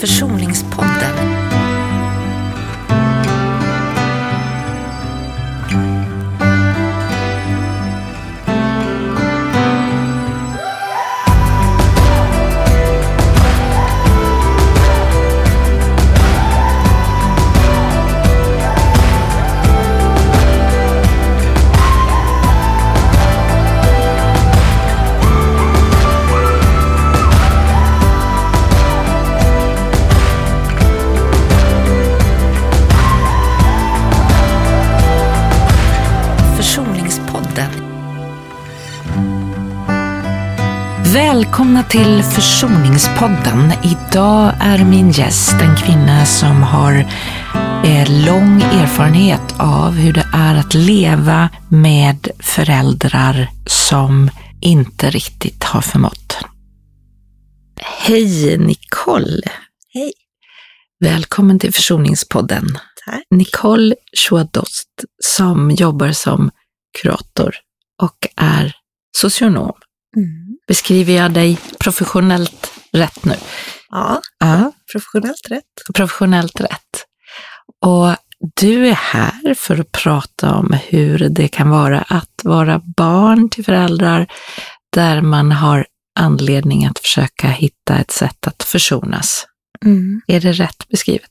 Försoningspodden. Till Försoningspodden. Idag är min gäst en kvinna som har eh, lång erfarenhet av hur det är att leva med föräldrar som inte riktigt har förmått. Hej Nicole! Hej. Välkommen till Försoningspodden. Tack. Nicole Chouadost som jobbar som kurator och är socionom. Mm. Beskriver jag dig professionellt rätt nu? Ja, Ja, professionellt rätt. professionellt rätt. Och du är här för att prata om hur det kan vara att vara barn till föräldrar där man har anledning att försöka hitta ett sätt att försonas. Mm. Är det rätt beskrivet?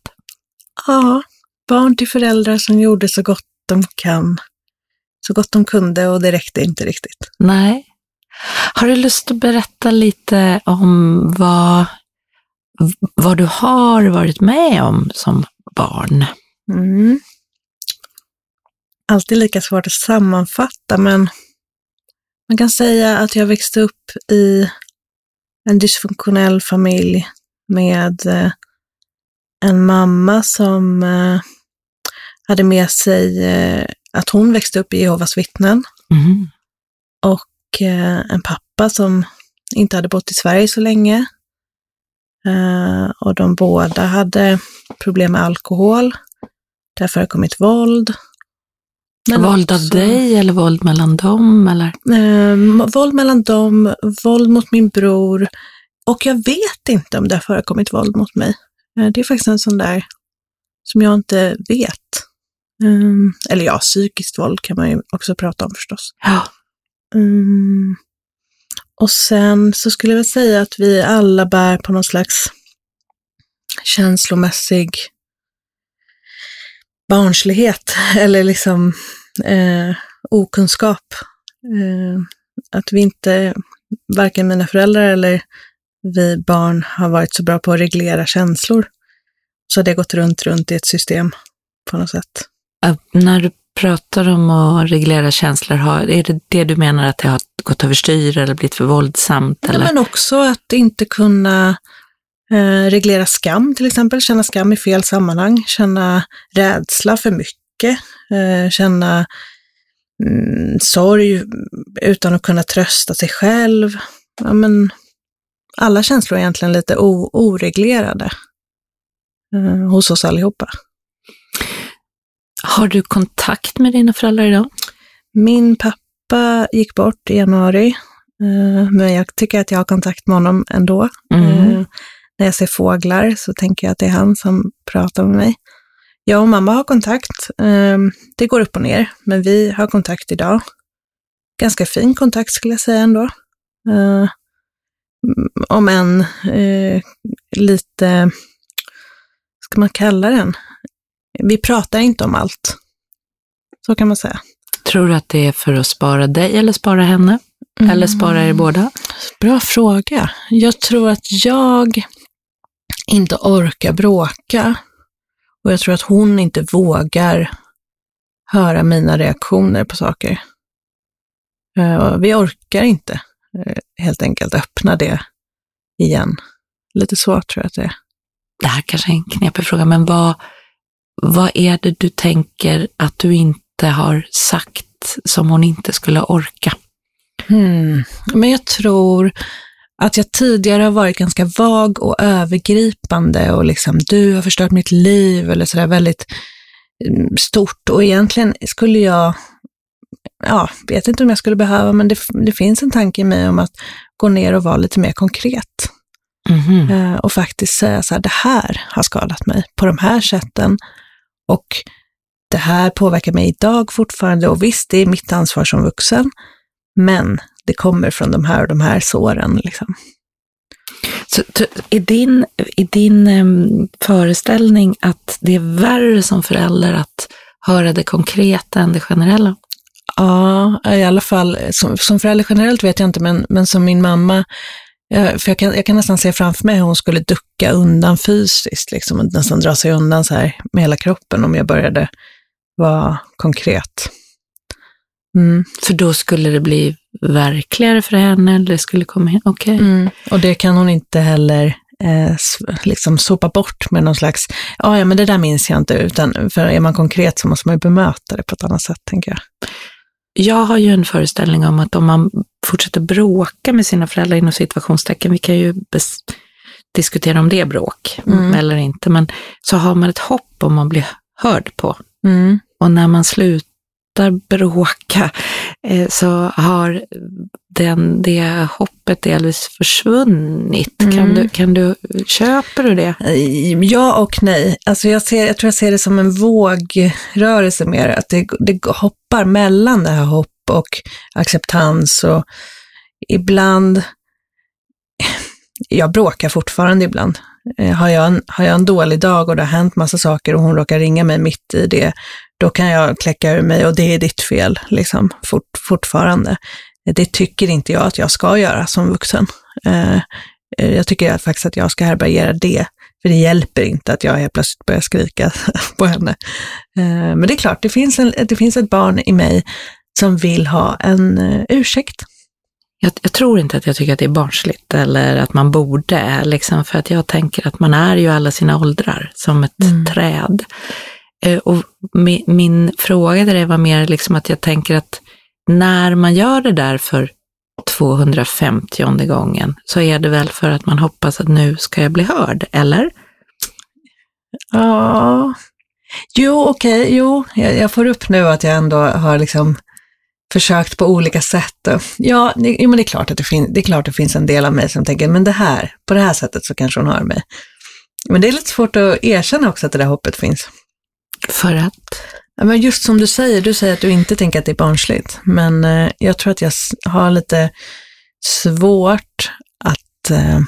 Ja, barn till föräldrar som gjorde så gott de kan. Så gott de kunde och det räckte inte riktigt. Nej. Har du lust att berätta lite om vad, vad du har varit med om som barn? Mm. Alltid lika svårt att sammanfatta, men man kan säga att jag växte upp i en dysfunktionell familj med eh, en mamma som eh, hade med sig eh, att hon växte upp i Jehovas vittnen Mm. och en pappa som inte hade bott i Sverige så länge. Eh, och de båda hade problem med alkohol. Det har förekommit våld. Men våld av också, dig eller våld mellan dem? Eller? Eh, våld mellan dem, våld mot min bror. Och jag vet inte om det har förekommit våld mot mig. Eh, det är faktiskt en sån där som jag inte vet. Mm, eller ja, psykiskt våld kan man ju också prata om förstås. Ja. Um, Och sen så skulle jag säga att vi alla bär på någon slags känslomässig barnslighet eller liksom eh, okunskap. Eh, att vi inte, varken mina föräldrar eller vi barn har varit så bra på att reglera känslor. Så det har gått runt, runt i ett system på något sätt. Äh, När du pratar om att reglera känslor, är det det du menar att det har gått överstyr eller blivit för våldsamt? Eller? men också att inte kunna eh, reglera skam till exempel, känna skam i fel sammanhang, känna rädsla för mycket, eh, känna mm, sorg utan att kunna trösta sig själv. Ja, men alla känslor är egentligen lite oreglerade eh, hos oss allihopa. Har du kontakt med dina föräldrar idag? Min pappa gick bort i januari, eh, men jag tycker att jag har kontakt med honom ändå. Mm. Eh, när jag ser fåglar så tänker jag att det är han som pratar med mig. Jag och mamma har kontakt. Eh, det går upp och ner, men vi har kontakt idag. Ganska fin kontakt skulle jag säga ändå. Om än lite, ska man kalla den? Vi pratar inte om allt. Så kan man säga. Tror du att det är för att spara dig eller spara henne? Eller spara er båda? Bra fråga. Jag tror att jag inte orkar bråka och jag tror att hon inte vågar höra mina reaktioner på saker. Eh, Vi orkar inte eh, helt enkelt öppna det igen. Lite så tror jag att det är. Det här kanske är en knepig fråga, men vad, vad är det du tänker att du inte har sagt som hon inte skulle orka? Hmm. Men jag tror att jag tidigare har varit ganska vag och övergripande och liksom du har förstört mitt liv eller sådär väldigt mm, stort och egentligen skulle jag, ja, vet inte om jag skulle behöva, men det, det finns en tanke i mig om att gå ner och vara lite mer konkret. Mhm. Eh, och faktiskt säga så här, det här har skadat mig på de här sätten och det här påverkar mig idag fortfarande och visst, det är mitt ansvar som vuxen, men det kommer från de här och de här såren. Liksom. Så, i din, i din em, föreställning att det är värre som förälder att höra det konkreta än det generella? Ja, i alla fall som, som förälder generellt vet jag inte, men, men som min mamma, eh, för jag kan, jag kan nästan se framför mig hur hon skulle ducka undan fysiskt, liksom, och nästan dra sig undan så här med hela kroppen om jag började vara konkret. Mm. För då skulle det bli verkligare för henne, eller det skulle komma in, okej. Mm. Och det kan hon inte heller eh, liksom sopa bort med någon slags, "Ja, ja men det där minns jag inte, utan för är man konkret så måste man ju bemöta det på ett annat sätt, tänker jag. Jag har ju en föreställning om att om man fortsätter bråka med sina föräldrar inom situationstecken, vi kan ju diskutera om det är bråk Mm. eller inte, men så har man ett hopp om att bli hörd på. Mm. Och när man slutar bråka så har den, det hoppet delvis försvunnit. Kan, Mm. du, kan du, köper du det? Eh, Ja och nej. Alltså jag, ser, jag tror jag ser det som en vågrörelse mer, att det, det hoppar mellan det här hopp och acceptans och ibland, jag bråkar fortfarande ibland. Eh, Har jag, en, har jag en dålig dag och det har hänt massa saker och hon råkar ringa mig mitt i det, då kan jag kläcka ur mig och det är ditt fel, liksom, fort, fortfarande. Det tycker inte jag att jag ska göra som vuxen. Eh, eh, Jag tycker faktiskt att jag ska härbärgera det, för det hjälper inte att jag helt plötsligt börjar skrika på henne. Eh, Men det är klart, det finns, en, det finns ett barn i mig som vill ha en eh, ursäkt. Jag, jag tror inte att jag tycker att det är barnsligt eller att man borde, liksom, för att jag tänker att man är ju alla sina åldrar som ett Mm. träd. Eh, och min fråga till dig var mer liksom att jag tänker att när man gör det där för 250 gången så är det väl för att man hoppas att nu ska jag bli hörd, eller? Ja, jo okej, jo, jag, jag får upp nu att jag ändå har liksom försökt på olika sätt. Ja, det, jo, men det är, klart att det, fin, det är klart att det finns en del av mig som tänker, men det här, på det här sättet så kanske hon hör mig. Men det är lite svårt att erkänna också att det där hoppet finns. För att? Ja, men just som du säger, du säger att du inte tänker att det är barnsligt, men eh, jag tror att jag har lite svårt att eh,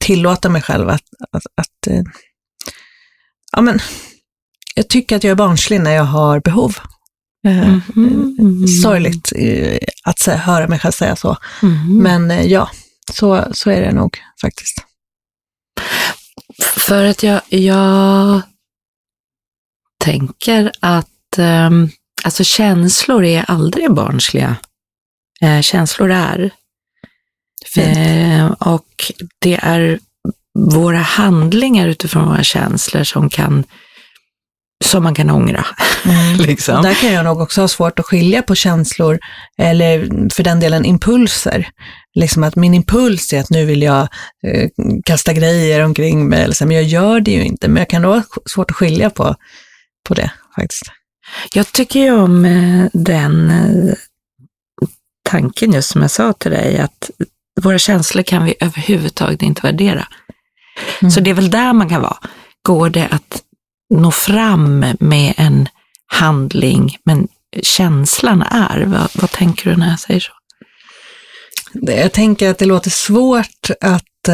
tillåta mig själv att, att, att eh, ja men, jag tycker att jag är barnslig när jag har behov. Eh, Mhm. Sorgligt eh, att säga, höra mig själv säga så, Mhm. men eh, ja, så, så är det nog faktiskt. För att jag, jag tänker att um, alltså känslor är aldrig barnsliga. Eh, känslor är. Eh, och det är våra handlingar utifrån våra känslor som kan som man kan ångra. Mm. liksom. Där kan jag nog också ha svårt att skilja på känslor, eller för den delen impulser. Liksom att min impuls är att nu vill jag eh, kasta grejer omkring mig, så, men jag gör det ju inte. Men jag kan nog ha svårt att skilja på, på det faktiskt. Jag tycker ju om eh, den eh, tanken just som jag sa till dig, att våra känslor kan vi överhuvudtaget inte värdera. Mm. Så det är väl där man kan vara. Går det att nå fram med en handling, men känslan är, vad, vad tänker du när jag säger så? Jag tänker att det låter svårt att...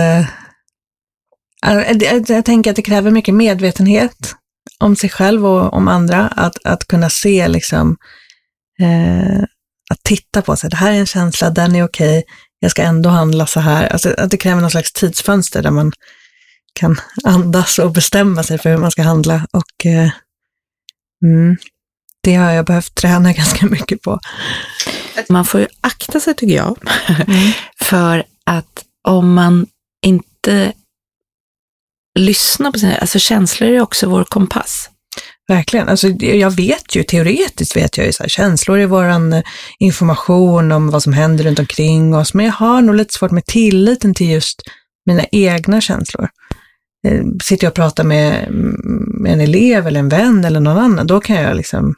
jag, jag tänker att det kräver mycket medvetenhet om sig själv och om andra, att, att kunna se liksom, eh, att titta på sig, det här är en känsla, den är okej, jag ska ändå handla så här. Alltså, att det kräver någon slags tidsfönster där man kan andas och bestämma sig för hur man ska handla. Och eh, mm, det har jag behövt träna ganska mycket på. Man får ju akta sig tycker jag, Mm. för att om man inte lyssna på sina, alltså känslor är också vår kompass. Verkligen. Alltså, jag vet ju, teoretiskt vet jag ju så här, känslor är våran eh, information om vad som händer runt omkring oss, men jag har nog lite svårt med tilliten till just mina egna känslor. Eh, sitter jag och pratar med, mm, med en elev eller en vän eller någon annan, då kan jag liksom,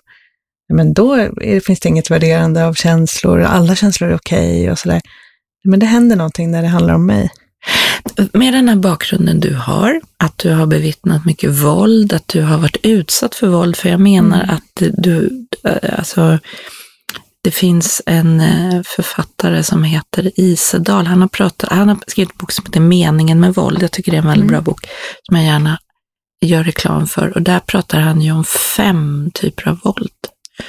men då är, finns det inget värderande av känslor, alla känslor är okej och sådär. Men det händer någonting när det handlar om mig. Med den här bakgrunden du har, att du har bevittnat mycket våld, att du har varit utsatt för våld, för jag menar Mm. att du, eh, alltså, det finns en eh, författare som heter Isedal, han har, pratat, han har skrivit en bok som heter Meningen med våld, jag tycker det är en väldigt Mm. bra bok, som jag gärna gör reklam för. Och där pratar han ju om fem typer av våld.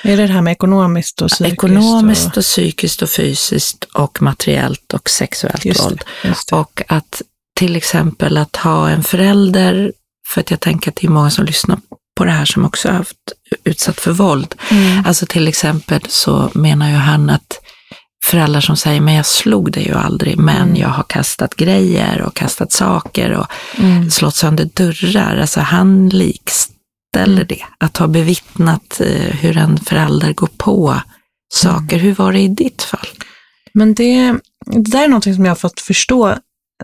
Är det det här med ekonomiskt och psykiskt? Ekonomiskt och psykiskt och fysiskt och materiellt och sexuellt Just våld. just. Och att till exempel att ha en förälder, för att jag tänker att det är många som lyssnar på det här som också har haft utsatt för våld. Mm. Alltså till exempel så menar ju han att föräldrar som säger, men jag slog dig ju aldrig, men Mm. jag har kastat grejer och kastat saker och Mm. slått sönder dörrar. Alltså han likställer Mm. det. Att ha bevittnat eh, hur en förälder går på saker. Mm. Hur var det i ditt fall? Men det, det där är någonting som jag har fått förstå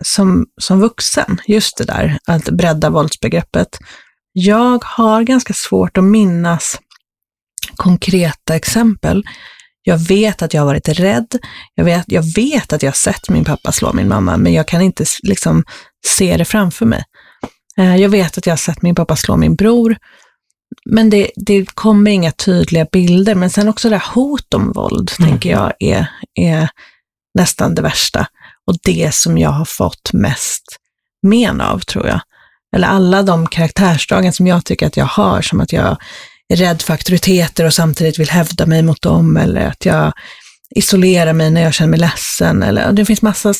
som, som vuxen, just det där, att bredda våldsbegreppet. Jag har ganska svårt att minnas konkreta exempel. Jag vet att jag har varit rädd, jag vet, jag vet att jag har sett min pappa slå min mamma, men jag kan inte liksom se det framför mig. Eh, Jag vet att jag har sett min pappa slå min bror, men det, det kommer inga tydliga bilder. Men sen också det här hot om våld, Mm. tänker jag, är, är nästan det värsta. Och det som jag har fått mest men av, tror jag. Eller alla de karaktärsdragen som jag tycker att jag har, som att jag är rädd för auktoriteter och samtidigt vill hävda mig mot dem, eller att jag isolerar mig när jag känner mig ledsen. Eller, det finns massa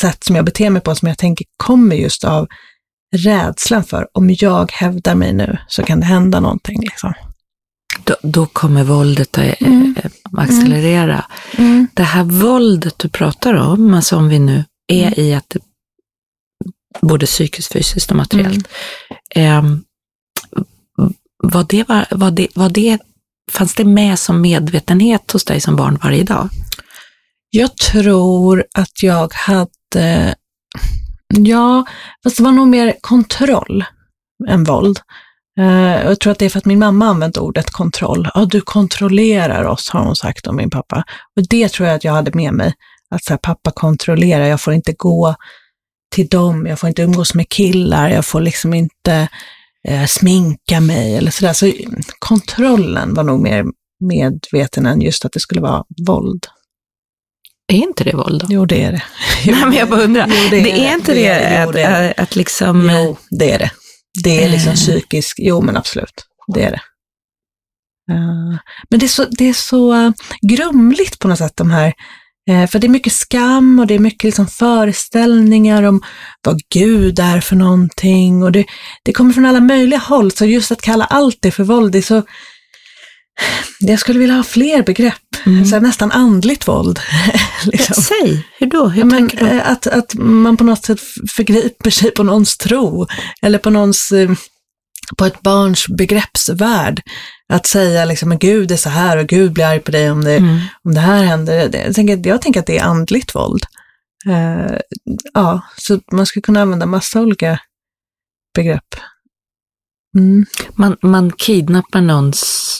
sätt som jag beter mig på som jag tänker kommer just av rädslan för, om jag hävdar mig nu så kan det hända någonting. Liksom. Då, då kommer våldet att eh, Mm. eh, accelerera. Det här våldet du pratar om, alltså om vi nu är Mm. i att det, både psykiskt, fysiskt och materiellt. Mm. ehm, var det, var, var det, var det, fanns det med som medvetenhet hos dig som barn varje dag? Jag tror att jag hade, ja, fast det var nog mer kontroll än våld. Uh, jag tror att det är för att min mamma använt ordet kontroll. Ja, du kontrollerar oss, har hon sagt om min pappa. Och det tror jag att jag hade med mig. Att så här, pappa kontrollerar, jag får inte gå till dem, jag får inte umgås med killar, jag får liksom inte eh, sminka mig eller sådär. Så kontrollen var nog mer medveten än just att det skulle vara våld. Är inte det våld då? Jo, det är det. Nej, men jag bara undrar. Jo, det, är inte det, är Jo, att, det är det. att liksom... Jo, det är det. Det är liksom Eh. psykisk, jo men absolut, det är det. Eh, men det är så, det är så eh, grumligt på något sätt de här, för det är mycket skam och det är mycket liksom föreställningar om vad Gud är för någonting och det, det kommer från alla möjliga håll, så just att kalla allt det för våld, det är så, jag skulle vilja ha fler begrepp, Mm. så nästan andligt våld. liksom. Säg, hur då? Hur Ja, men, du? eh, att, att man på något sätt förgriper sig på någons tro, eller på någons, eh, på ett barns begreppsvärld. Att säga liksom, men Gud är så här och Gud blir arg på dig om det, Mm. om det här händer. Jag tänker, jag tänker att det är andligt våld. Eh, ja, så man skulle kunna använda massa olika begrepp. Mm. Man, man kidnappar någons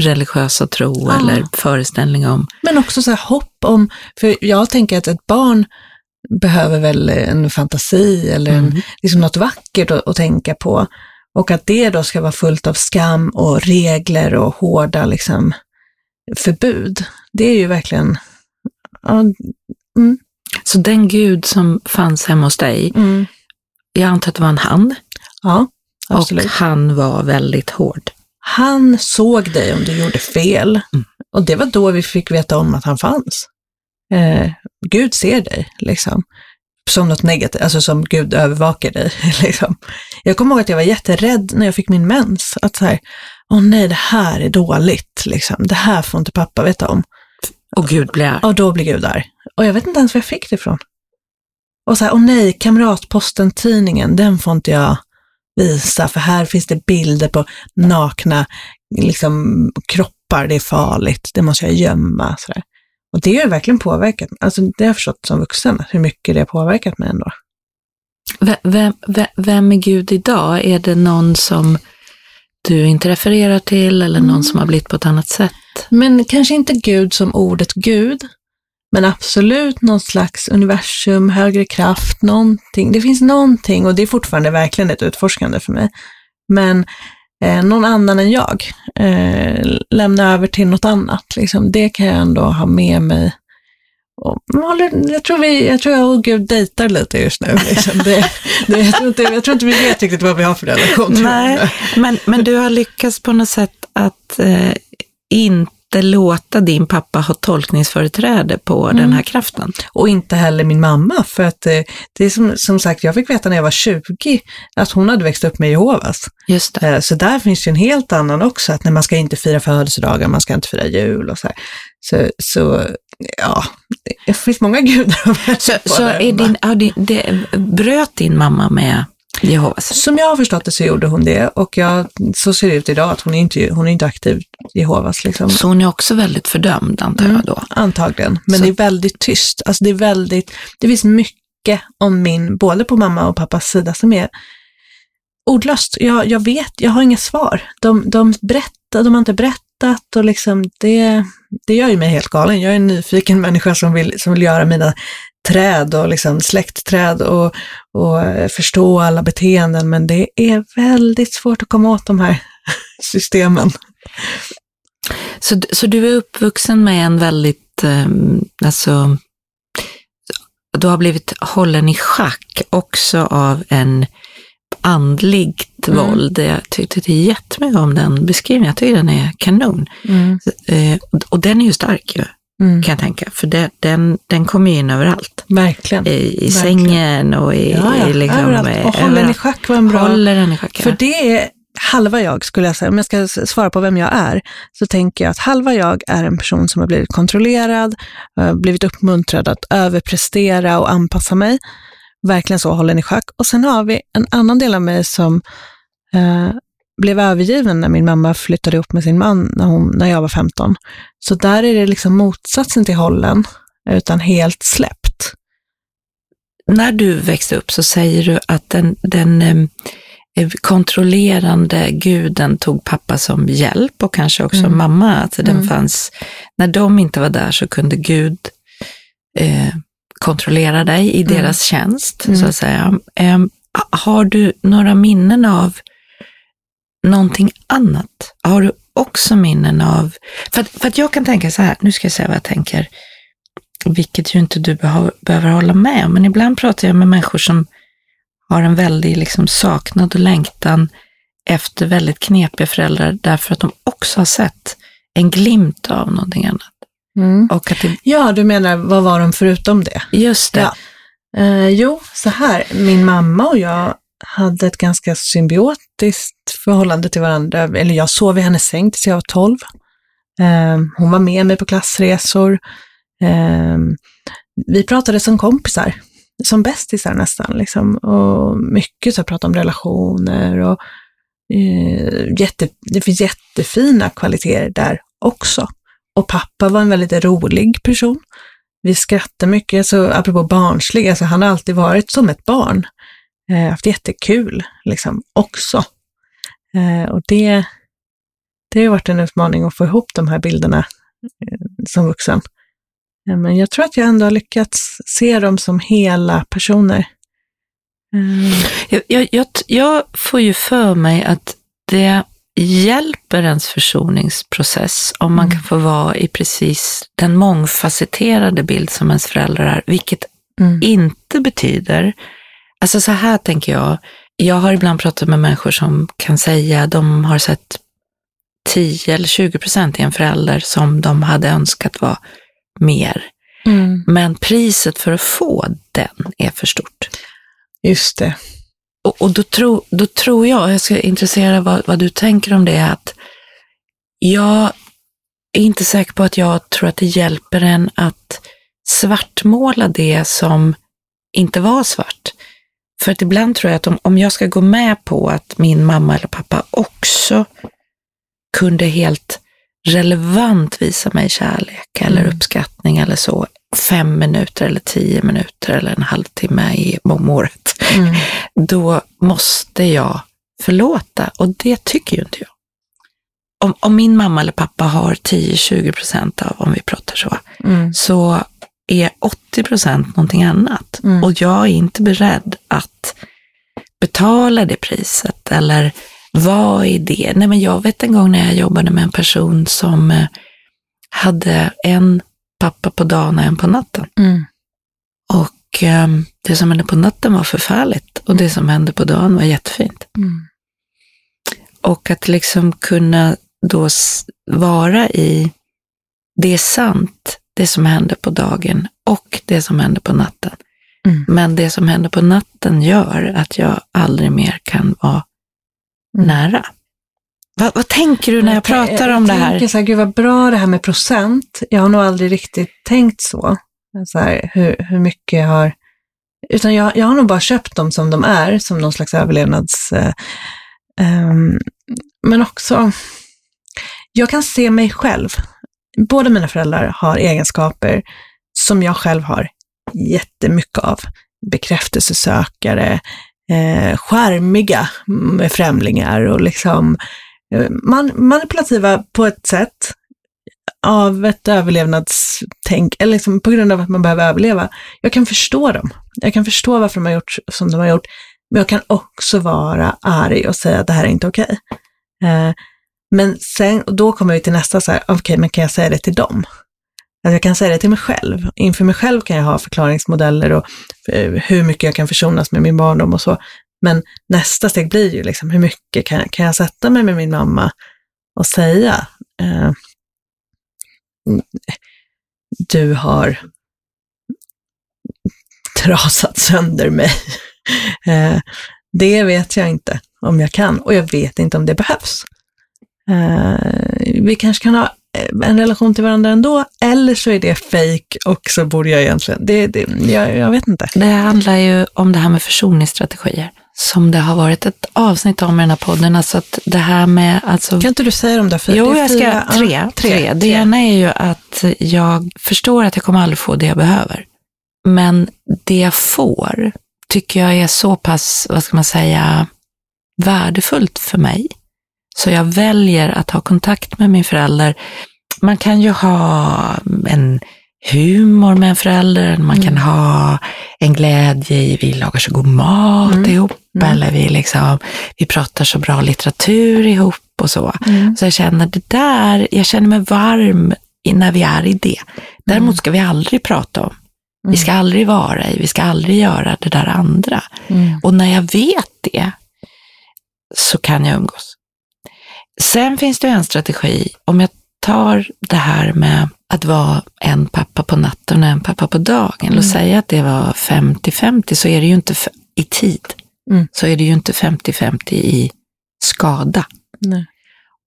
religiösa tro Ja. eller föreställning om. Men också så här hopp om, för jag tänker att ett barn behöver väl en fantasi eller en, Mm. liksom något vackert att, att tänka på. Och att det då ska vara fullt av skam och regler och hårda liksom, förbud. Det är ju verkligen... Ja, Så den gud som fanns hemma hos dig, mm, jag antar att det var en han, ja absolut. och han var väldigt hård. Han såg dig om du gjorde fel. Mm. Och det var då vi fick veta om att han fanns. Eh, Gud ser dig, liksom. Som något negativt, alltså som Gud övervakar dig. Liksom. Jag kommer ihåg att jag var jätterädd när jag fick min mens. Att så här, åh nej, det här är dåligt. Liksom. Det här får inte pappa veta om. Och Gud blev arg. Och då blir Gud arg. Och jag vet inte ens var jag fick det ifrån. Och så här, åh nej, Kamratposten-tidningen, den får inte jag visa, för här finns det bilder på nakna liksom, kroppar, det är farligt, det måste jag gömma. Så där. Och det har verkligen påverkat, alltså det har jag förstått som vuxen, hur mycket det har påverkat mig ändå. Vem, vem, vem är Gud idag? Är det någon som du inte refererar till eller någon Mm. som har blivit på ett annat sätt? Men kanske inte Gud som ordet Gud, men absolut någon slags universum, högre kraft, någonting. Det finns någonting och det är fortfarande verkligen ett utforskande för mig. Men eh, någon annan än jag, eh, lämna över till något annat. Liksom. Det kan jag ändå ha med mig. Och, jag, tror vi, jag tror jag och Gud dejtar lite just nu. Liksom. Det, det, jag, tror inte, jag tror inte vi vet riktigt vad vi har för relation. Nej, men, men du har lyckats på något sätt att eh, inte låta din pappa ha tolkningsföreträde på mm. den här kraften. Och inte heller min mamma, för att eh, det är som, som sagt, jag fick veta när jag var 20 att hon hade växt upp med Jehovas. Just det. Eh, så där finns ju en helt annan också, att när man ska inte fira födelsedagar, man ska inte fira jul och så här. Så, så ja, det finns många gudar att Så, så är din, din, det, bröt din mamma med Jehovas? Som jag har förstått det så gjorde hon det och jag, så ser det ut idag att hon är inte, hon är inte aktiv Jehovas. Liksom. Så hon är också väldigt fördömd antar jag då? Mm, antagligen, men så. det är väldigt tyst. Alltså det är väldigt, det finns mycket om min, både på mamma och pappas sida som är ordlöst. Jag, jag vet, jag har inga svar. De, de berättar, de har inte berättat och liksom det, det gör ju mig helt galen. Jag är en nyfiken människa som vill, som vill göra mina träd och liksom släktträd och, och förstå alla beteenden, men det är väldigt svårt att komma åt de här systemen. Så, så du är uppvuxen med en väldigt, eh, alltså, du har blivit hållen i schack också av en andligt mm. våld. Jag tyckte jättemycket om den beskrivningen. Jag tycker den är kanon. Mm. Eh, och den är ju stark ju. Mm. Kan jag tänka, för det, den, den kommer in överallt. Verkligen. I, i Verkligen. sängen och i, ja, ja. i liksom, överallt. Och håller den i schack var en bra... Håller den i schack, För det är halva jag skulle jag säga, om jag ska svara på vem jag är, så tänker jag att halva jag är en person som har blivit kontrollerad, eh, blivit uppmuntrad att överprestera och anpassa mig. Verkligen så, håller i schack. Och sen har vi en annan del av mig som eh, blev övergiven när min mamma flyttade ihop med sin man när, hon, när jag var 15. Så där är det liksom motsatsen till hållen, utan helt släppt. När du växte upp så säger du att den, den eh, kontrollerande guden tog pappa som hjälp och kanske också mm. mamma. Alltså den mm. fanns, när de inte var där så kunde Gud eh, kontrollera dig i mm. deras tjänst, så mm. att säga. Eh, har du några minnen av någonting annat? Har du också minnen av, för att, för att jag kan tänka så här, nu ska jag säga vad jag tänker, vilket ju inte du behöver, behöver hålla med om, men ibland pratar jag med människor som har en väldig liksom, saknad och längtan efter väldigt knepiga föräldrar därför att de också har sett en glimt av någonting annat. Mm. Och att det... Ja, du menar, vad var de förutom det? Just det. Ja. Eh, jo, så här, min mamma och jag hade ett ganska symbiotiskt förhållande till varandra. Eller jag sov i hennes säng tills jag var 12. Eh, hon var med mig på klassresor. Eh, vi pratade som kompisar, som bästisar nästan. Liksom. Och mycket så pratade om relationer och eh, jätte, det finns jättefina kvaliteter där också. Och pappa var en väldigt rolig person. Vi skrattade mycket, så apropå barnsliga, så alltså, han har alltid varit som ett barn eh, haft jättekul liksom också. Eh, och det, det har varit en utmaning att få ihop de här bilderna eh, som vuxen. Eh, men jag tror att jag ändå har lyckats se dem som hela personer. Eh. Jag, jag, jag, jag får ju för mig att det hjälper ens försoningsprocess om man mm. kan få vara i precis den mångfacetterade bild som ens föräldrar är, vilket mm. inte betyder Alltså så här tänker jag. Jag har ibland pratat med människor som kan säga att de har sett 10 eller 20 procent i en förälder som de hade önskat var mer. Mm. Men priset för att få den är för stort. Just det. Och, och då, tro, då tror jag, jag ska intressera vad, vad du tänker om det, att jag är inte säker på att jag tror att det hjälper en att svartmåla det som inte var svart. För att ibland tror jag att om, om jag ska gå med på att min mamma eller pappa också kunde helt relevant visa mig kärlek eller mm. uppskattning eller så, fem minuter eller tio minuter eller en halvtimme i om året, mm. då måste jag förlåta och det tycker ju inte jag. Om, om min mamma eller pappa har 10-20 procent av, om vi pratar så, mm. så är 80 procent någonting annat. Mm. Och jag är inte beredd att betala det priset eller vad är det? Nej, men jag vet en gång när jag jobbade med en person som eh, hade en pappa på dagen och en på natten. Mm. Och eh, det som hände på natten var förfärligt och det som hände på dagen var jättefint. Mm. Och att liksom kunna då vara i, det är sant, det som händer på dagen och det som händer på natten. Mm. Men det som händer på natten gör att jag aldrig mer kan vara Mm. nära. Vad, vad tänker du när jag pratar om det Jag här? tänker så här, gud vad bra det här med procent. Jag har nog aldrig riktigt tänkt så. så här, hur, hur mycket jag har... Utan jag, jag har nog bara köpt dem som de är, som någon slags överlevnads... Eh, ehm, men också, jag kan se mig själv. Båda mina föräldrar har egenskaper som jag själv har jättemycket av. Bekräftelsesökare, eh, charmiga med främlingar och liksom eh, man, manipulativa på ett sätt av ett överlevnadstänk, eller liksom på grund av att man behöver överleva. Jag kan förstå dem. Jag kan förstå varför de har gjort som de har gjort. Men jag kan också vara arg och säga att det här är inte okej. Eh, men sen, och då kommer vi till nästa så här, okej, men kan jag säga det till dem? Att jag kan säga det till mig själv. Inför mig själv kan jag ha förklaringsmodeller och eh, hur mycket jag kan försonas med min barndom och så. Men nästa steg blir ju liksom, hur mycket kan, kan jag sätta mig med min mamma och säga, eh, mm, du har trasat sönder mig. Eh, det vet jag inte om jag kan och jag vet inte om det behövs. Eh, vi kanske kan ha eh, en relation till varandra ändå, eller så är det fake och så borde jag egentligen, det, det, jag, jag vet inte. Det handlar ju om det här med försoningsstrategier, som det har varit ett avsnitt om i den här podden. Alltså att det här med, alltså, Kan inte du säga de där fyra? Jo, jag ska, fyra- tre, ja, tre. Det ena är ju att jag förstår att jag kommer aldrig få det jag behöver. Men det jag får tycker jag är så pass, vad ska man säga, värdefullt för mig. Så jag väljer att ha kontakt med min förälder. Man kan ju ha en humor med en förälder, man kan ha en glädje i vi lagar så god mat Mm. ihop, Mm. eller vi, liksom, vi pratar så bra litteratur ihop och så. Mm. Så jag känner det där, jag känner mig varm när vi är i det. Däremot ska vi aldrig prata om. Vi ska aldrig vara i, vi ska aldrig göra det där andra. Mm. Och när jag vet det så kan jag umgås. Sen finns det en strategi, om jag tar det här med att vara en pappa på natten och en pappa på dagen, låt säga att det var 50-50, så är det ju inte i tid, Mm. så är det ju inte 50-50 i skada. Nej.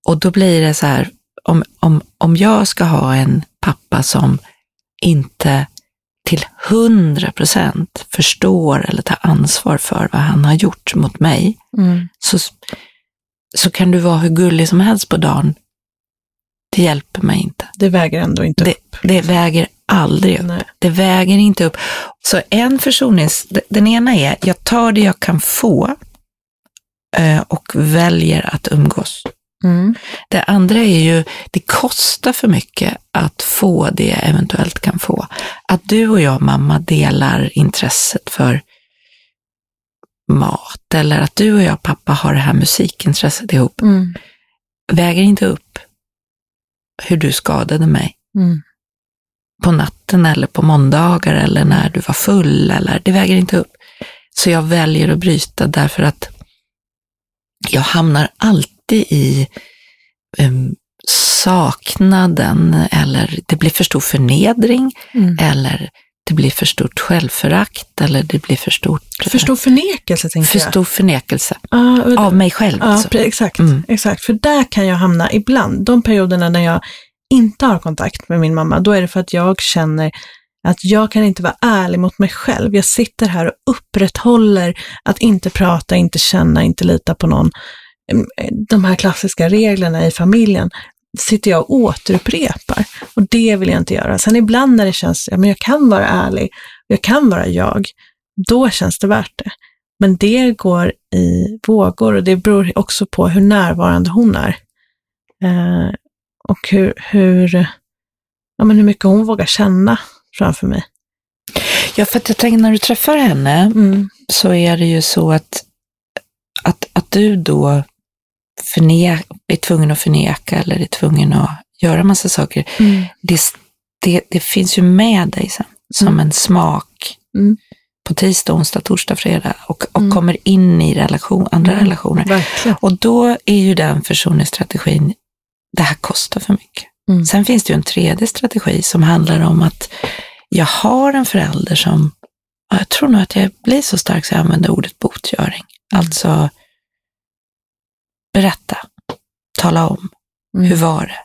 Och då blir det så här, om, om, om jag ska ha en pappa som inte till 100 procent förstår eller tar ansvar för vad han har gjort mot mig, Mm. så, så kan du vara hur gullig som helst på dagen. Det hjälper mig inte. Det väger ändå inte Det, upp. det väger aldrig upp. Nej. Det väger inte upp. Så en försonings... Den ena är, jag tar det jag kan få eh, och väljer att umgås. Mm. Det andra är ju, det kostar för mycket att få det jag eventuellt kan få. Att du och jag, mamma, delar intresset för mat eller att du och jag, pappa, har det här musikintresset ihop, Mm. väger inte upp hur du skadade mig Mm. på natten eller på måndagar eller när du var full eller det väger inte upp. Så jag väljer att bryta därför att jag hamnar alltid i em, saknaden eller det blir för stor förnedring Mm. eller det blir för stort självförakt eller det blir för stort För stor förnekelse, tänker för jag. stor förnekelse och- av mig själv. Ja, alltså. exakt. Mm. exakt. För där kan jag hamna ibland. De perioderna när jag inte har kontakt med min mamma, då är det för att jag känner att jag kan inte vara ärlig mot mig själv. Jag sitter här och upprätthåller att inte prata, inte känna, inte lita på någon. Mm, De här klassiska reglerna i familjen sitter jag och återupprepar. Och det vill jag inte göra. Sen ibland när det känns, ja men jag kan vara ärlig, jag kan vara jag, då känns det värt det. Men det går i vågor och det beror också på hur närvarande hon är. Eh, och hur, hur, ja, men hur mycket hon vågar känna framför mig. Ja, för att jag tänker när du träffar henne Mm. så är det ju så att, att, att du då förne, är tvungen att förneka eller är tvungen att göra massa saker. Mm. Det, det, det finns ju med dig sen som Mm. en smak Mm. på tisdag, onsdag, torsdag, fredag och, och Mm. kommer in i relation, andra Mm. relationer. Verkligen. Och då är ju den försoningsstrategin, det här kostar för mycket. Mm. Sen finns det ju en tredje strategi som handlar om att jag har en förälder som, ja, jag tror nog att jag blir så stark så jag använder ordet botgöring. Alltså, berätta, tala om, Mm. hur var det?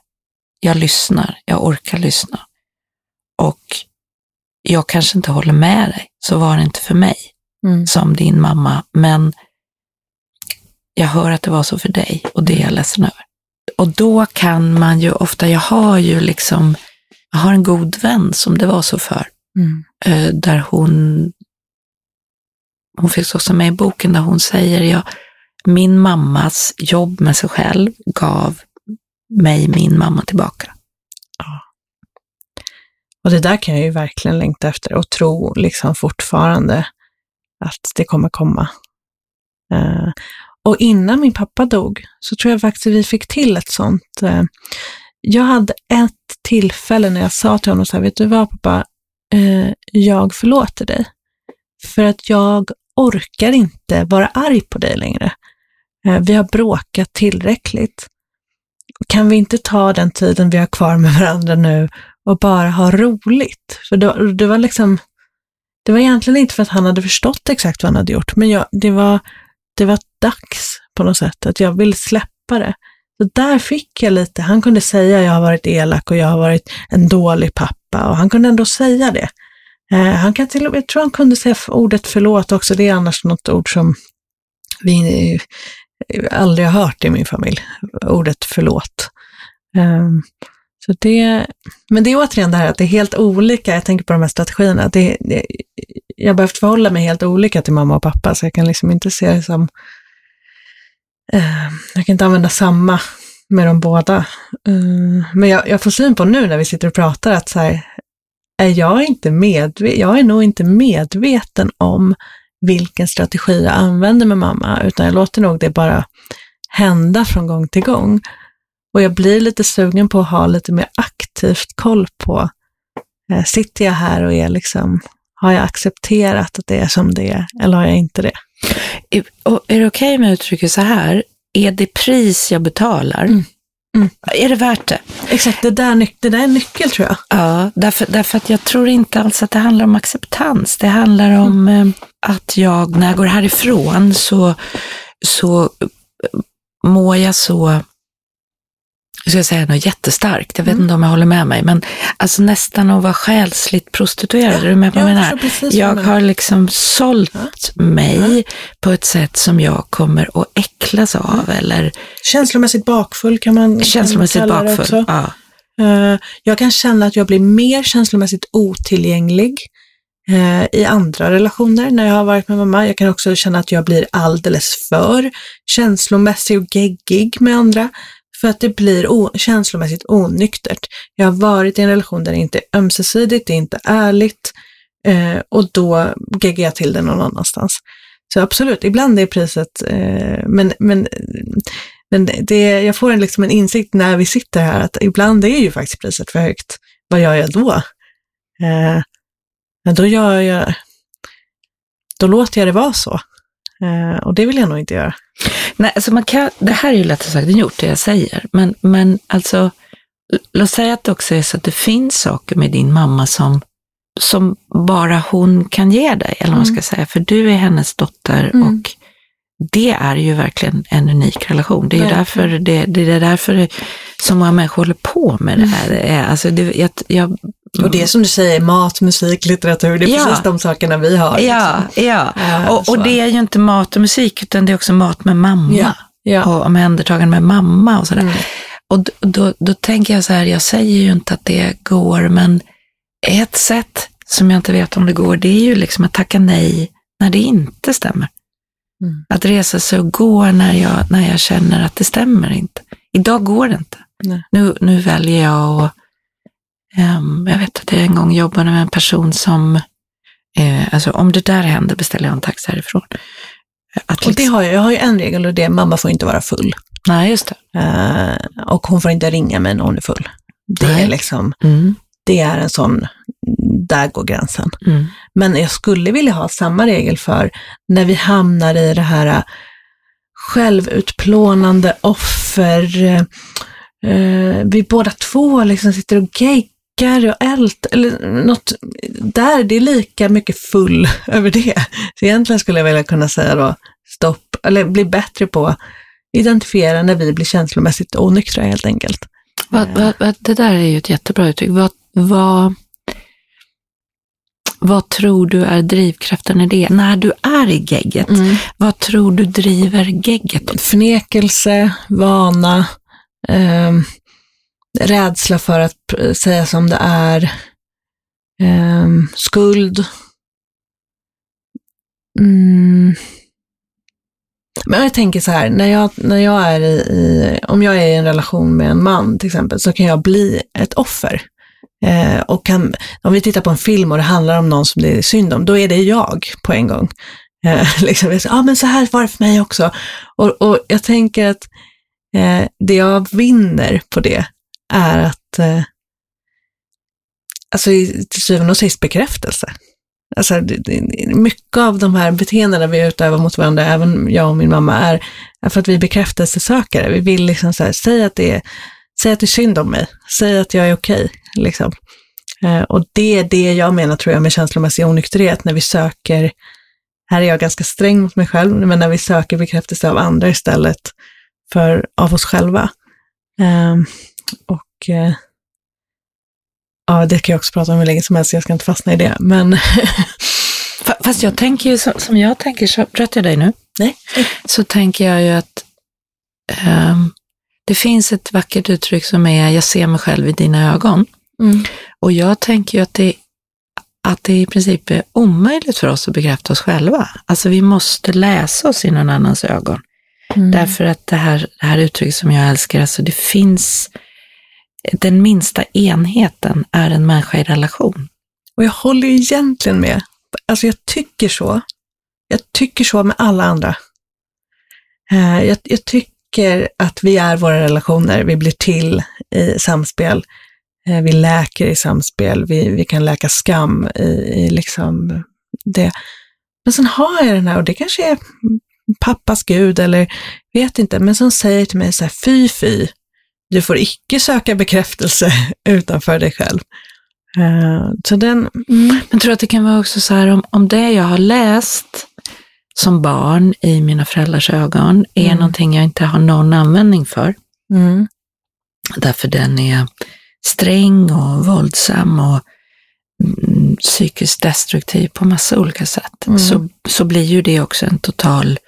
Jag lyssnar, jag orkar lyssna. Och jag kanske inte håller med dig, så var det inte för mig Mm. som din mamma, men jag hör att det var så för dig och det är jag ledsen över. Och då kan man ju ofta, jag har ju liksom, jag har en god vän som det var så för, Mm. eh, där hon, hon finns också med i boken där hon säger, ja, min mammas jobb med sig själv gav mig min mamma tillbaka. Och det där kan jag ju verkligen längta efter och tro liksom fortfarande att det kommer komma. Uh, och innan min pappa dog så tror jag faktiskt vi fick till ett sånt. Uh, jag hade ett tillfälle när jag sa till honom så här, vet du vad pappa, uh, jag förlåter dig. För att jag orkar inte vara arg på dig längre. Eh, vi har bråkat tillräckligt. Kan vi inte ta den tiden vi har kvar med varandra nu och bara ha roligt. För det, det var liksom, det var egentligen inte för att han hade förstått exakt vad han hade gjort, men jag, det, var, det var dags på något sätt, att jag ville släppa det. Så där fick jag lite, han kunde säga jag har varit elak och jag har varit en dålig pappa och han kunde ändå säga det. Eh, han kan till och med, jag tror han kunde säga ordet förlåt också, det är annars något ord som vi aldrig har hört i min familj, ordet förlåt. Um, så det, men det är återigen det här att det är helt olika, jag tänker på de här strategierna, det, det, jag har behövt förhålla mig helt olika till mamma och pappa, så jag kan liksom inte se det som, ehm, jag kan inte använda samma med de båda. Ehm, men jag, jag får syn på nu när vi sitter och pratar att så här, är jag inte medve- jag är nog inte medveten om vilken strategi jag använder med mamma, utan jag låter nog det bara hända från gång till gång. Och jag blir lite sugen på att ha lite mer aktivt koll på, eh, sitter jag här och är liksom, har jag accepterat att det är som det är, eller har jag inte det? Och är det okej med uttrycket så här, är det pris jag betalar, Mm. Mm. är det värt det? Exakt, det där, det där är en nyckel tror jag. Ja, därför, därför att jag tror inte alls att det handlar om acceptans. Det handlar om eh, att jag, när jag går härifrån så, så eh, mår jag så, jag ska säga något jättestarkt, jag vet Mm. inte om jag håller med mig, men alltså nästan att vara själsligt prostituerad, är du med på jag menar? Jag har liksom sålt mig på ett sätt som jag kommer att äcklas av, eller Känslomässigt bakfull kan man kan känslomässigt kalla det bakfull. också. Ja. Eh, Jag kan känna att jag blir mer känslomässigt otillgänglig eh, i andra relationer när jag har varit med mamma. Jag kan också känna att jag blir alldeles för känslomässig och geggig med andra för att det blir o- känslomässigt onyktert. Jag har varit i en relation där det inte är ömsesidigt, det är inte ärligt eh, och då geggar jag till det någon annanstans. Så absolut, ibland är priset, eh, men, men, men det, jag får en, liksom en insikt när vi sitter här att ibland är ju faktiskt priset för högt. Vad gör jag då? Eh, då gör jag, då låter jag det vara så. Eh, och det vill jag nog inte göra. Nej, alltså man kan, det här är ju lättare sagt än gjort, det jag säger. Men, men alltså, låt säga att det också är så att det finns saker med din mamma som, som bara hon kan ge dig, eller vad man ska säga. För du är hennes dotter Mm. och det är ju verkligen en unik relation. Det är Verkligen. därför, det, det är därför så många människor håller på med det här. Är, Alltså, det, jag, jag, Och det är som du säger, mat, musik, litteratur, det är Ja. precis de sakerna vi har. Ja, ja. Eh, Och, och det är ju inte mat och musik, utan det är också mat med mamma. Ja, ja. och omhändertagande med mamma och sådär. Mm. Och då, då, tänker jag så här, jag säger ju inte att det går, men ett sätt som jag inte vet om det går, det är ju liksom att tacka nej när det inte stämmer. Mm. Att resa sig och gå när jag, när jag känner att det stämmer inte. Idag går det inte. Nej. Nu, nu väljer jag att jag vet att jag en gång jobbade med en person som, eh, alltså om det där händer beställer jag en taxi härifrån. Att och det liksom- har jag, jag har ju en regel och det är mamma får inte vara full. Nej, just det. Uh, och hon får inte ringa mig när hon är full. Det Nej. är liksom, mm. det är en sån, där går gränsen. Mm. Men jag skulle vilja ha samma regel för när vi hamnar i det här självutplånande offer, uh, vi båda två liksom sitter och geggar och ält, eller något, där det är lika mycket full över det. Så egentligen skulle jag vilja kunna säga då, stopp, eller bli bättre på identifiera när vi blir känslomässigt onyktra helt enkelt. Vad, vad, det där är ju ett jättebra uttryck. Vad, vad, vad tror du är drivkraften i det? När du är i gegget, mm. vad tror du driver gegget? Förnekelse, vana, eh, rädsla för att säga som det är, eh, skuld. Mm. Men jag tänker så här, när jag, när jag är i, i, om jag är i en relation med en man till exempel, så kan jag bli ett offer. Eh, och kan, om vi tittar på en film och det handlar om någon som det är synd om, då är det jag på en gång. Eh, liksom, ja ah, men så här var det för mig också. Och, och jag tänker att eh, det jag vinner på det är att, eh, alltså till syvende och sist bekräftelse. Alltså, mycket av de här beteendena vi utövar mot varandra, även jag och min mamma, är, är för att vi är bekräftelsesökare. Vi vill liksom så här, säga att det är, säg att det är synd om mig, säg att jag är okej. Okay, liksom. eh, och det är det jag menar, tror jag, med känslomässig onykterhet, när vi söker, här är jag ganska sträng mot mig själv, men när vi söker bekräftelse av andra istället för av oss själva. Eh, och eh, Ja, det kan jag också prata om hur länge som helst, jag ska inte fastna i det. Men Fast jag tänker ju, som jag tänker, så rätt jag dig nu? Nej. Så tänker jag ju att um, det finns ett vackert uttryck som är, jag ser mig själv i dina ögon. Mm. Och jag tänker ju att det, att det i princip är omöjligt för oss att bekräfta oss själva. Alltså vi måste läsa oss i någon annans ögon. Mm. Därför att det här, det här uttrycket som jag älskar, alltså det finns den minsta enheten är en människa i relation. Och jag håller egentligen med. Alltså jag tycker så. Jag tycker så med alla andra. Eh, jag, jag tycker att vi är våra relationer, vi blir till i samspel. Eh, vi läker i samspel, vi, vi kan läka skam i, i liksom det. Men sen har jag den här, och det kanske är pappas gud eller vet inte, men som säger till mig så här, fy fy, du får icke söka bekräftelse utanför dig själv. Uh, så den, mm. Men tror att det kan vara också så här, om, om det jag har läst som barn i mina föräldrars ögon är mm. någonting jag inte har någon användning för. Mm. Därför den är sträng och våldsam och mm, psykiskt destruktiv på massa olika sätt, mm. så, så blir ju det också en total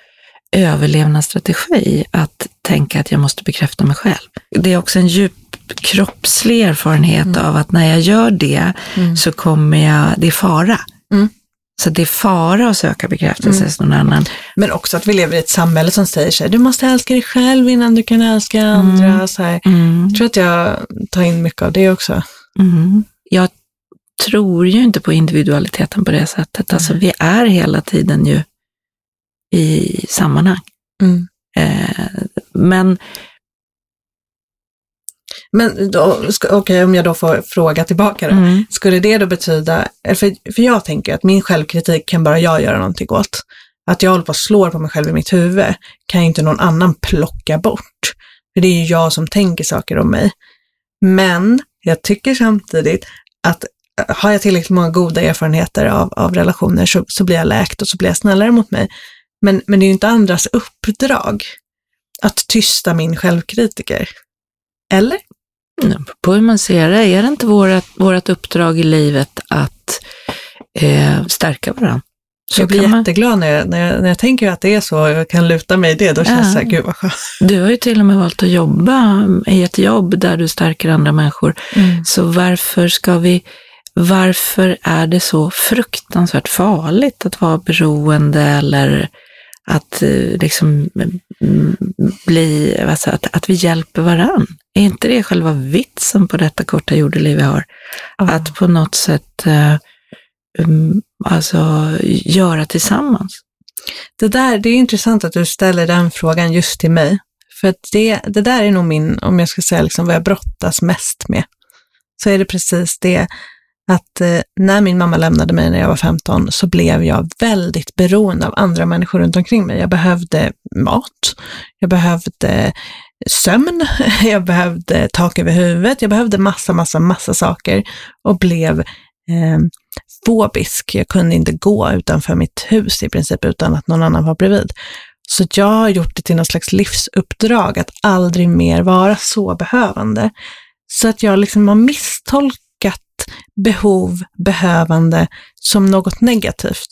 överlevnadsstrategi att tänka att jag måste bekräfta mig själv. Det är också en djup kroppslig erfarenhet mm. av att när jag gör det mm. så kommer jag, det är fara. Mm. Så det är fara att söka bekräftelse hos någon annan. Men också att vi lever i ett samhälle som säger så här, du måste älska dig själv innan du kan älska andra. Mm. Så här. Mm. Jag tror att jag tar in mycket av det också. Mm. Jag tror ju inte på individualiteten på det sättet. Alltså vi är hela tiden ju i sammanhang. Mm. Eh, men men okej, okay, om jag då får fråga tillbaka då. Mm. Skulle det då betyda, för, för jag tänker att min självkritik kan bara jag göra någonting åt. Att jag håller på att slå på mig själv i mitt huvud kan inte någon annan plocka bort. För det är ju jag som tänker saker om mig. Men jag tycker samtidigt att har jag tillräckligt många goda erfarenheter av, av relationer så, så blir jag läkt och så blir jag snällare mot mig. Men, men det är ju inte andras uppdrag att tysta min självkritiker. Eller? På hur man ser det, är det inte vårt, vårt uppdrag i livet att eh, stärka varandra? Så jag blir man... jätteglad när jag, när, jag, när jag tänker att det är så och jag kan luta mig i det, då känns det ja. så här, gud vad skönt. Du har ju till och med valt att jobba i ett jobb där du stärker andra människor. Mm. Så varför ska vi, varför är det så fruktansvärt farligt att vara beroende eller att eh, liksom mm, bli, alltså att, att vi hjälper varann. Är inte det själva vitsen på detta korta jordeliv vi har? Ja. Att på något sätt eh, um, alltså, göra tillsammans. Det, där, det är intressant att du ställer den frågan just till mig. För att det, det där är nog min, om jag ska säga liksom vad jag brottas mest med, så är det precis det att eh, när min mamma lämnade mig när jag var 15 så blev jag väldigt beroende av andra människor runt omkring mig. Jag behövde mat, jag behövde sömn, jag behövde tak över huvudet, jag behövde massa, massa, massa saker och blev eh, fobisk. Jag kunde inte gå utanför mitt hus i princip utan att någon annan var bredvid. Så jag har gjort det till något slags livsuppdrag att aldrig mer vara så behövande. Så att jag liksom har misstolkat behov, behövande som något negativt.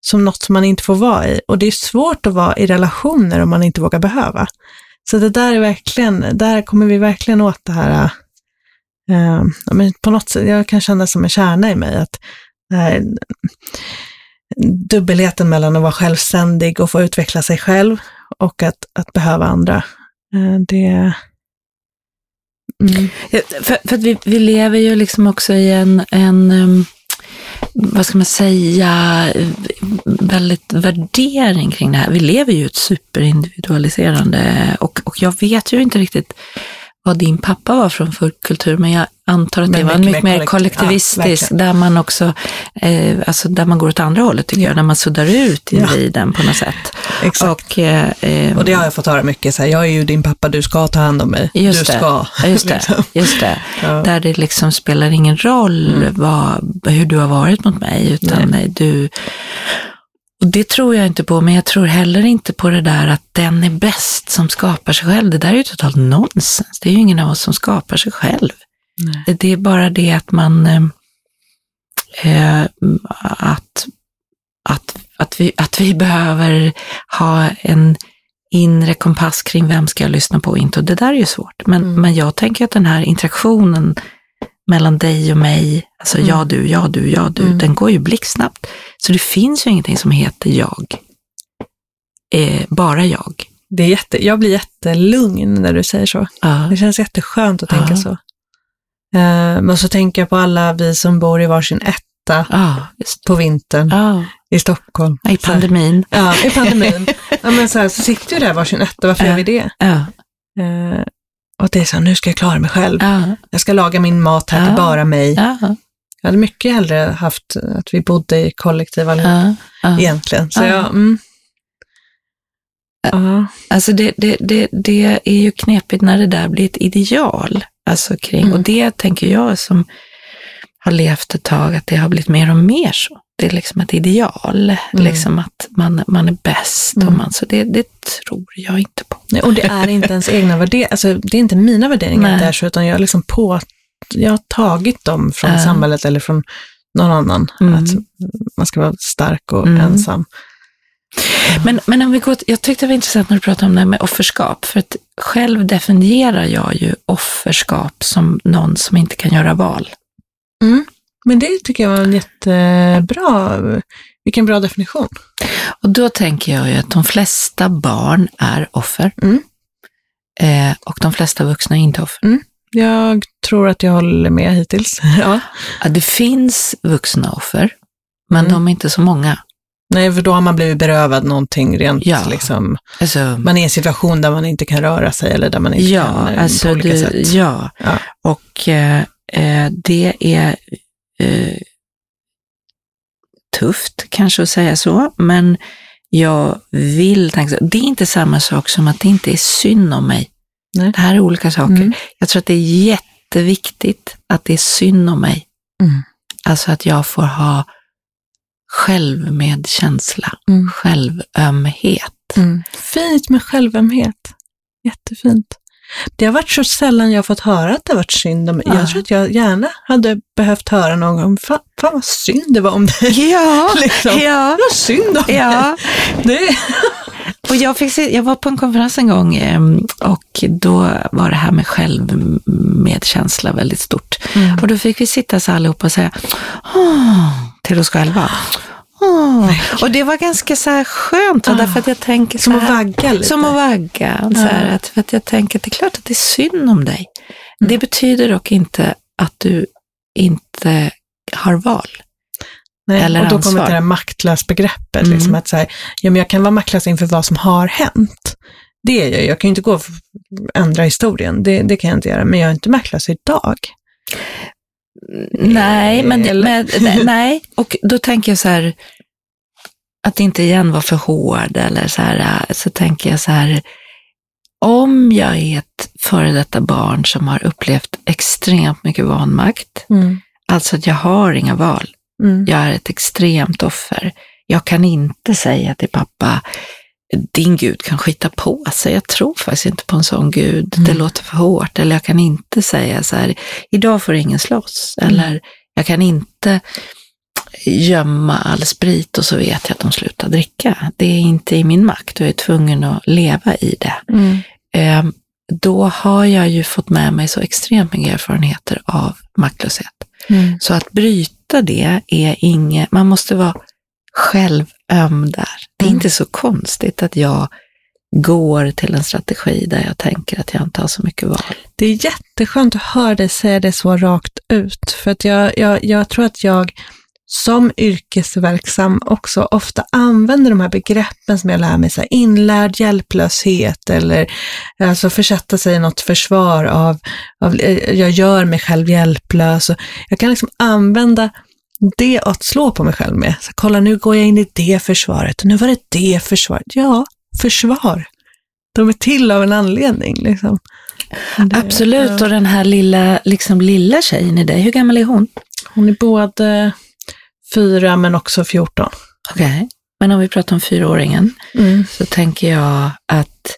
Som något som man inte får vara i. Och det är svårt att vara i relationer om man inte vågar behöva. Så det där är verkligen, där kommer vi verkligen åt det här, eh, men på något sätt, jag kan känna som en kärna i mig, att det här, dubbelheten mellan att vara självständig och få utveckla sig själv och att, att behöva andra. Eh, det... Mm. För, för att vi, vi lever ju liksom också i en, en um, vad ska man säga, väldigt värdering kring det här. Vi lever ju i ett superindividualiserande och, och jag vet ju inte riktigt vad din pappa var från för kultur, men jag antar att Men det var mycket mycket mer mer kollektiv. kollektivistisk, Ja, där man också, eh, alltså där man går åt andra hållet tycker jag, där man suddar ut Ja. individen på något sätt. Exakt. Och, eh, eh, Och det har jag fått höra mycket, så här, jag är ju din pappa, du ska ta hand om mig. Just du det. ska. Ja, just det. liksom. Just det. Ja. Där det liksom spelar ingen roll vad, hur du har varit mot mig, utan Nej. du... Och det tror jag inte på, men jag tror heller inte på det där att den är bäst som skapar sig själv. Det där är ju totalt nonsens. Det är ju ingen av oss som skapar sig själv. Nej. Det- är bara det att man... Eh, eh, att, att, att, vi, att vi behöver ha en inre kompass kring vem ska jag lyssna på och inte. Och det där är ju svårt. Men, Mm. men jag tänker att den här interaktionen mellan dig och mig, alltså Mm. jag, du, jag, du, jag, du, Mm. den går ju blixtsnabbt. Så det finns ju ingenting som heter jag. Eh, bara jag. Det är jätte, jag blir jättelugn när du säger så. Ja. Det känns jätteskönt att Ja. tänka så. Eh, men så tänker jag på alla vi som bor i varsin etta just på vintern ja. i Stockholm. I pandemin. Ja, i pandemin. ja, men så, här, så sitter vi där varsin etta, varför Ja. gör vi det? Eh, och det är så här, nu ska jag klara mig själv. ja, Jag ska laga min mat här till bara mig. ja, Jag hade mycket hellre haft att vi bodde i kollektiv allihop, egentligen. Så Ja. jag, mm. Alltså det, det, det, det är ju knepigt när det där blir ett ideal. Alltså kring, Mm. Och det tänker jag som har levt ett tag, att det har blivit mer och mer så. Det är liksom ett ideal, Mm. liksom att man, man är bäst. Mm. Och man, så det, det tror jag inte på. Nej, Och det är inte ens egna värderingar, alltså, det är inte mina värderingar Nej. att det är så, utan jag liksom på, jag har tagit dem från Ja. samhället eller från någon annan. Mm. Att man ska vara stark och Mm. ensam. Men, men om vi går, jag tyckte det var intressant när du pratade om det här med offerskap, för att själv definierar jag ju offerskap som någon som inte kan göra val. Men det tycker jag var en jättebra, vilken bra definition. Och då tänker jag ju att de flesta barn är offer. Mm. Eh, och de flesta vuxna är inte offer. Jag tror att jag håller med hittills. ja. Ja, det finns vuxna offer, men Mm. de är inte så många. Nej, för då har man blivit berövad någonting rent Ja. liksom. Alltså, Man är i en situation där man inte kan röra sig eller där man inte ja, kan eh, alltså på olika du, sätt. ja. Ja. och eh, eh, det är eh, tufft kanske att säga så, men jag vill tänka. Det är inte samma sak som att det inte är synd om mig. Nej. Det här är olika saker. Mm. Jag tror att det är jätteviktigt att det är synd om mig. Mm. Alltså att jag får ha självmedkänsla, Mm. självömhet. Mm. Fint med självömhet. Jättefint. Det har varit så sällan jag fått höra att det har varit synd om mig. Ja. Jag tror att jag gärna hade behövt höra någon gång, fan, fan vad synd det var om dig. Ja, Liksom. ja, Vad synd om ja. dig. Och jag, fick se, jag var på en konferens en gång em, och då var det här med självmedkänsla väldigt stort. Mm. Och då fick vi sitta så allihopa och säga Åh, till oss själva. Oh. Och det var ganska så här skönt, oh. därför att jag tänker Som att vagga lite. Som att vagga. Så här, att, för att jag tänker att det är klart att det är synd om dig. Mm. Det betyder dock inte att du inte har val. Nej, Eller och då ansvar. kommer det här maktlösbegreppet. Mm. Liksom att så här, ja, men jag kan vara maktlös inför vad som har hänt. Det är jag. Jag kan ju inte gå och ändra historien. Det, det kan jag inte göra. Men jag är inte maktlös idag. Nej, men, men nej, och då tänker jag så här, att inte igen vara för hård eller så här, så tänker jag så här, om jag är ett före detta barn som har upplevt extremt mycket vanmakt, mm. alltså att jag har inga val, mm. jag är ett extremt offer. Jag kan inte säga till pappa, din Gud kan skita på sig. Jag tror faktiskt inte på en sån Gud. Mm. Det låter för hårt. Eller jag kan inte säga så här, idag får ingen slåss. Mm. Eller jag kan inte gömma all sprit och så vet jag att de slutar dricka. Det är inte i min makt och jag är tvungen att leva i det. Mm. Eh, då har jag ju fått med mig så extremt mycket erfarenheter av maktlöshet. Mm. Så att bryta det är inget, man måste vara själv öm där. Det är mm. inte så konstigt att jag går till en strategi där jag tänker att jag inte har så mycket val. Det är jätteskönt att höra dig säga det så rakt ut, för att jag, jag, jag tror att jag som yrkesverksam också ofta använder de här begreppen som jag lär mig, så här, inlärd hjälplöshet eller alltså försätta sig i något försvar av, av jag gör mig själv hjälplös. Jag kan liksom använda det att slå på mig själv med. Så, kolla, nu går jag in i det försvaret. Nu var det det försvaret. Ja, försvar. De är till av en anledning. Liksom. Det, Absolut, ja. och den här lilla, liksom, lilla tjejen i dig, hur gammal är hon? Hon är både fyra men också 14. Okej, okay. men om vi pratar om fyraåringen mm. så tänker jag att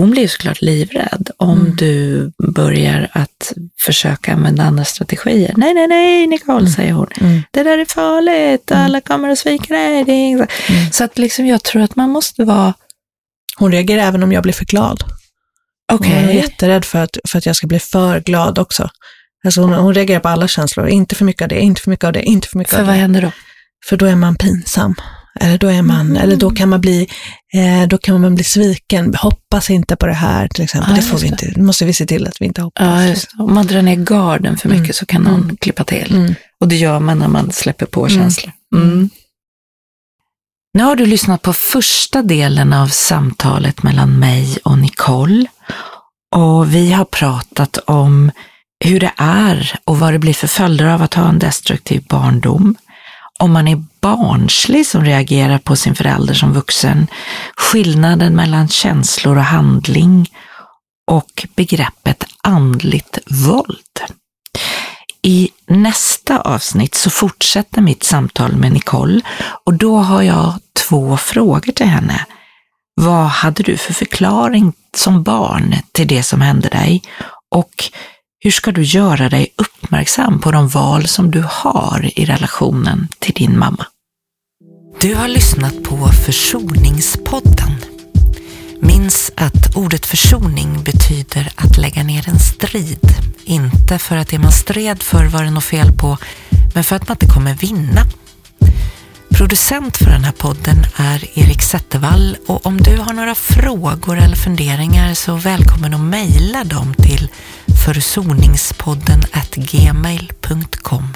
hon blir såklart livrädd om mm. du börjar att försöka använda andra strategier. Nej, nej, nej, Nicole, mm. säger hon. Mm. Det där är farligt, mm. alla kommer att svika dig. Mm. Så att liksom, jag tror att man måste vara... Hon reagerar även om jag blir för glad. Okay. Hon är jätterädd för att, för att jag ska bli för glad också. Alltså hon, hon reagerar på alla känslor, inte för mycket av det, inte för mycket av det, inte för mycket för av det. För vad händer då? För då är man pinsam. Eller då, är man, mm. eller då, kan man bli, eh, då kan man bli sviken. Hoppas inte på det här till exempel. Ja, det får vi inte. Det måste vi se till att vi inte hoppas. Ja. Om man drar ner garden för mycket mm. så kan någon mm. klippa till. Mm. Och det gör man när man släpper på mm. känslor. Mm. Nu har du lyssnat på första delen av samtalet mellan mig och Nicole. Och vi har pratat om hur det är och vad det blir för följder av att ha en destruktiv barndom om man är barnslig som reagerar på sin förälder som vuxen, skillnaden mellan känslor och handling och begreppet andligt våld. I nästa avsnitt så fortsätter mitt samtal med Nicole och då har jag två frågor till henne. Vad hade du för förklaring som barn till det som hände dig? Och hur ska du göra dig uppmärksam på de val som du har i relationen till din mamma? Du har lyssnat på Försoningspodden. Minns att ordet försoning betyder att lägga ner en strid. Inte för att det man stred för var det något fel på, men för att man inte kommer vinna. Producent för den här podden är Erik Zettervall och om du har några frågor eller funderingar så välkommen att mejla dem till försoningspodden gmail.com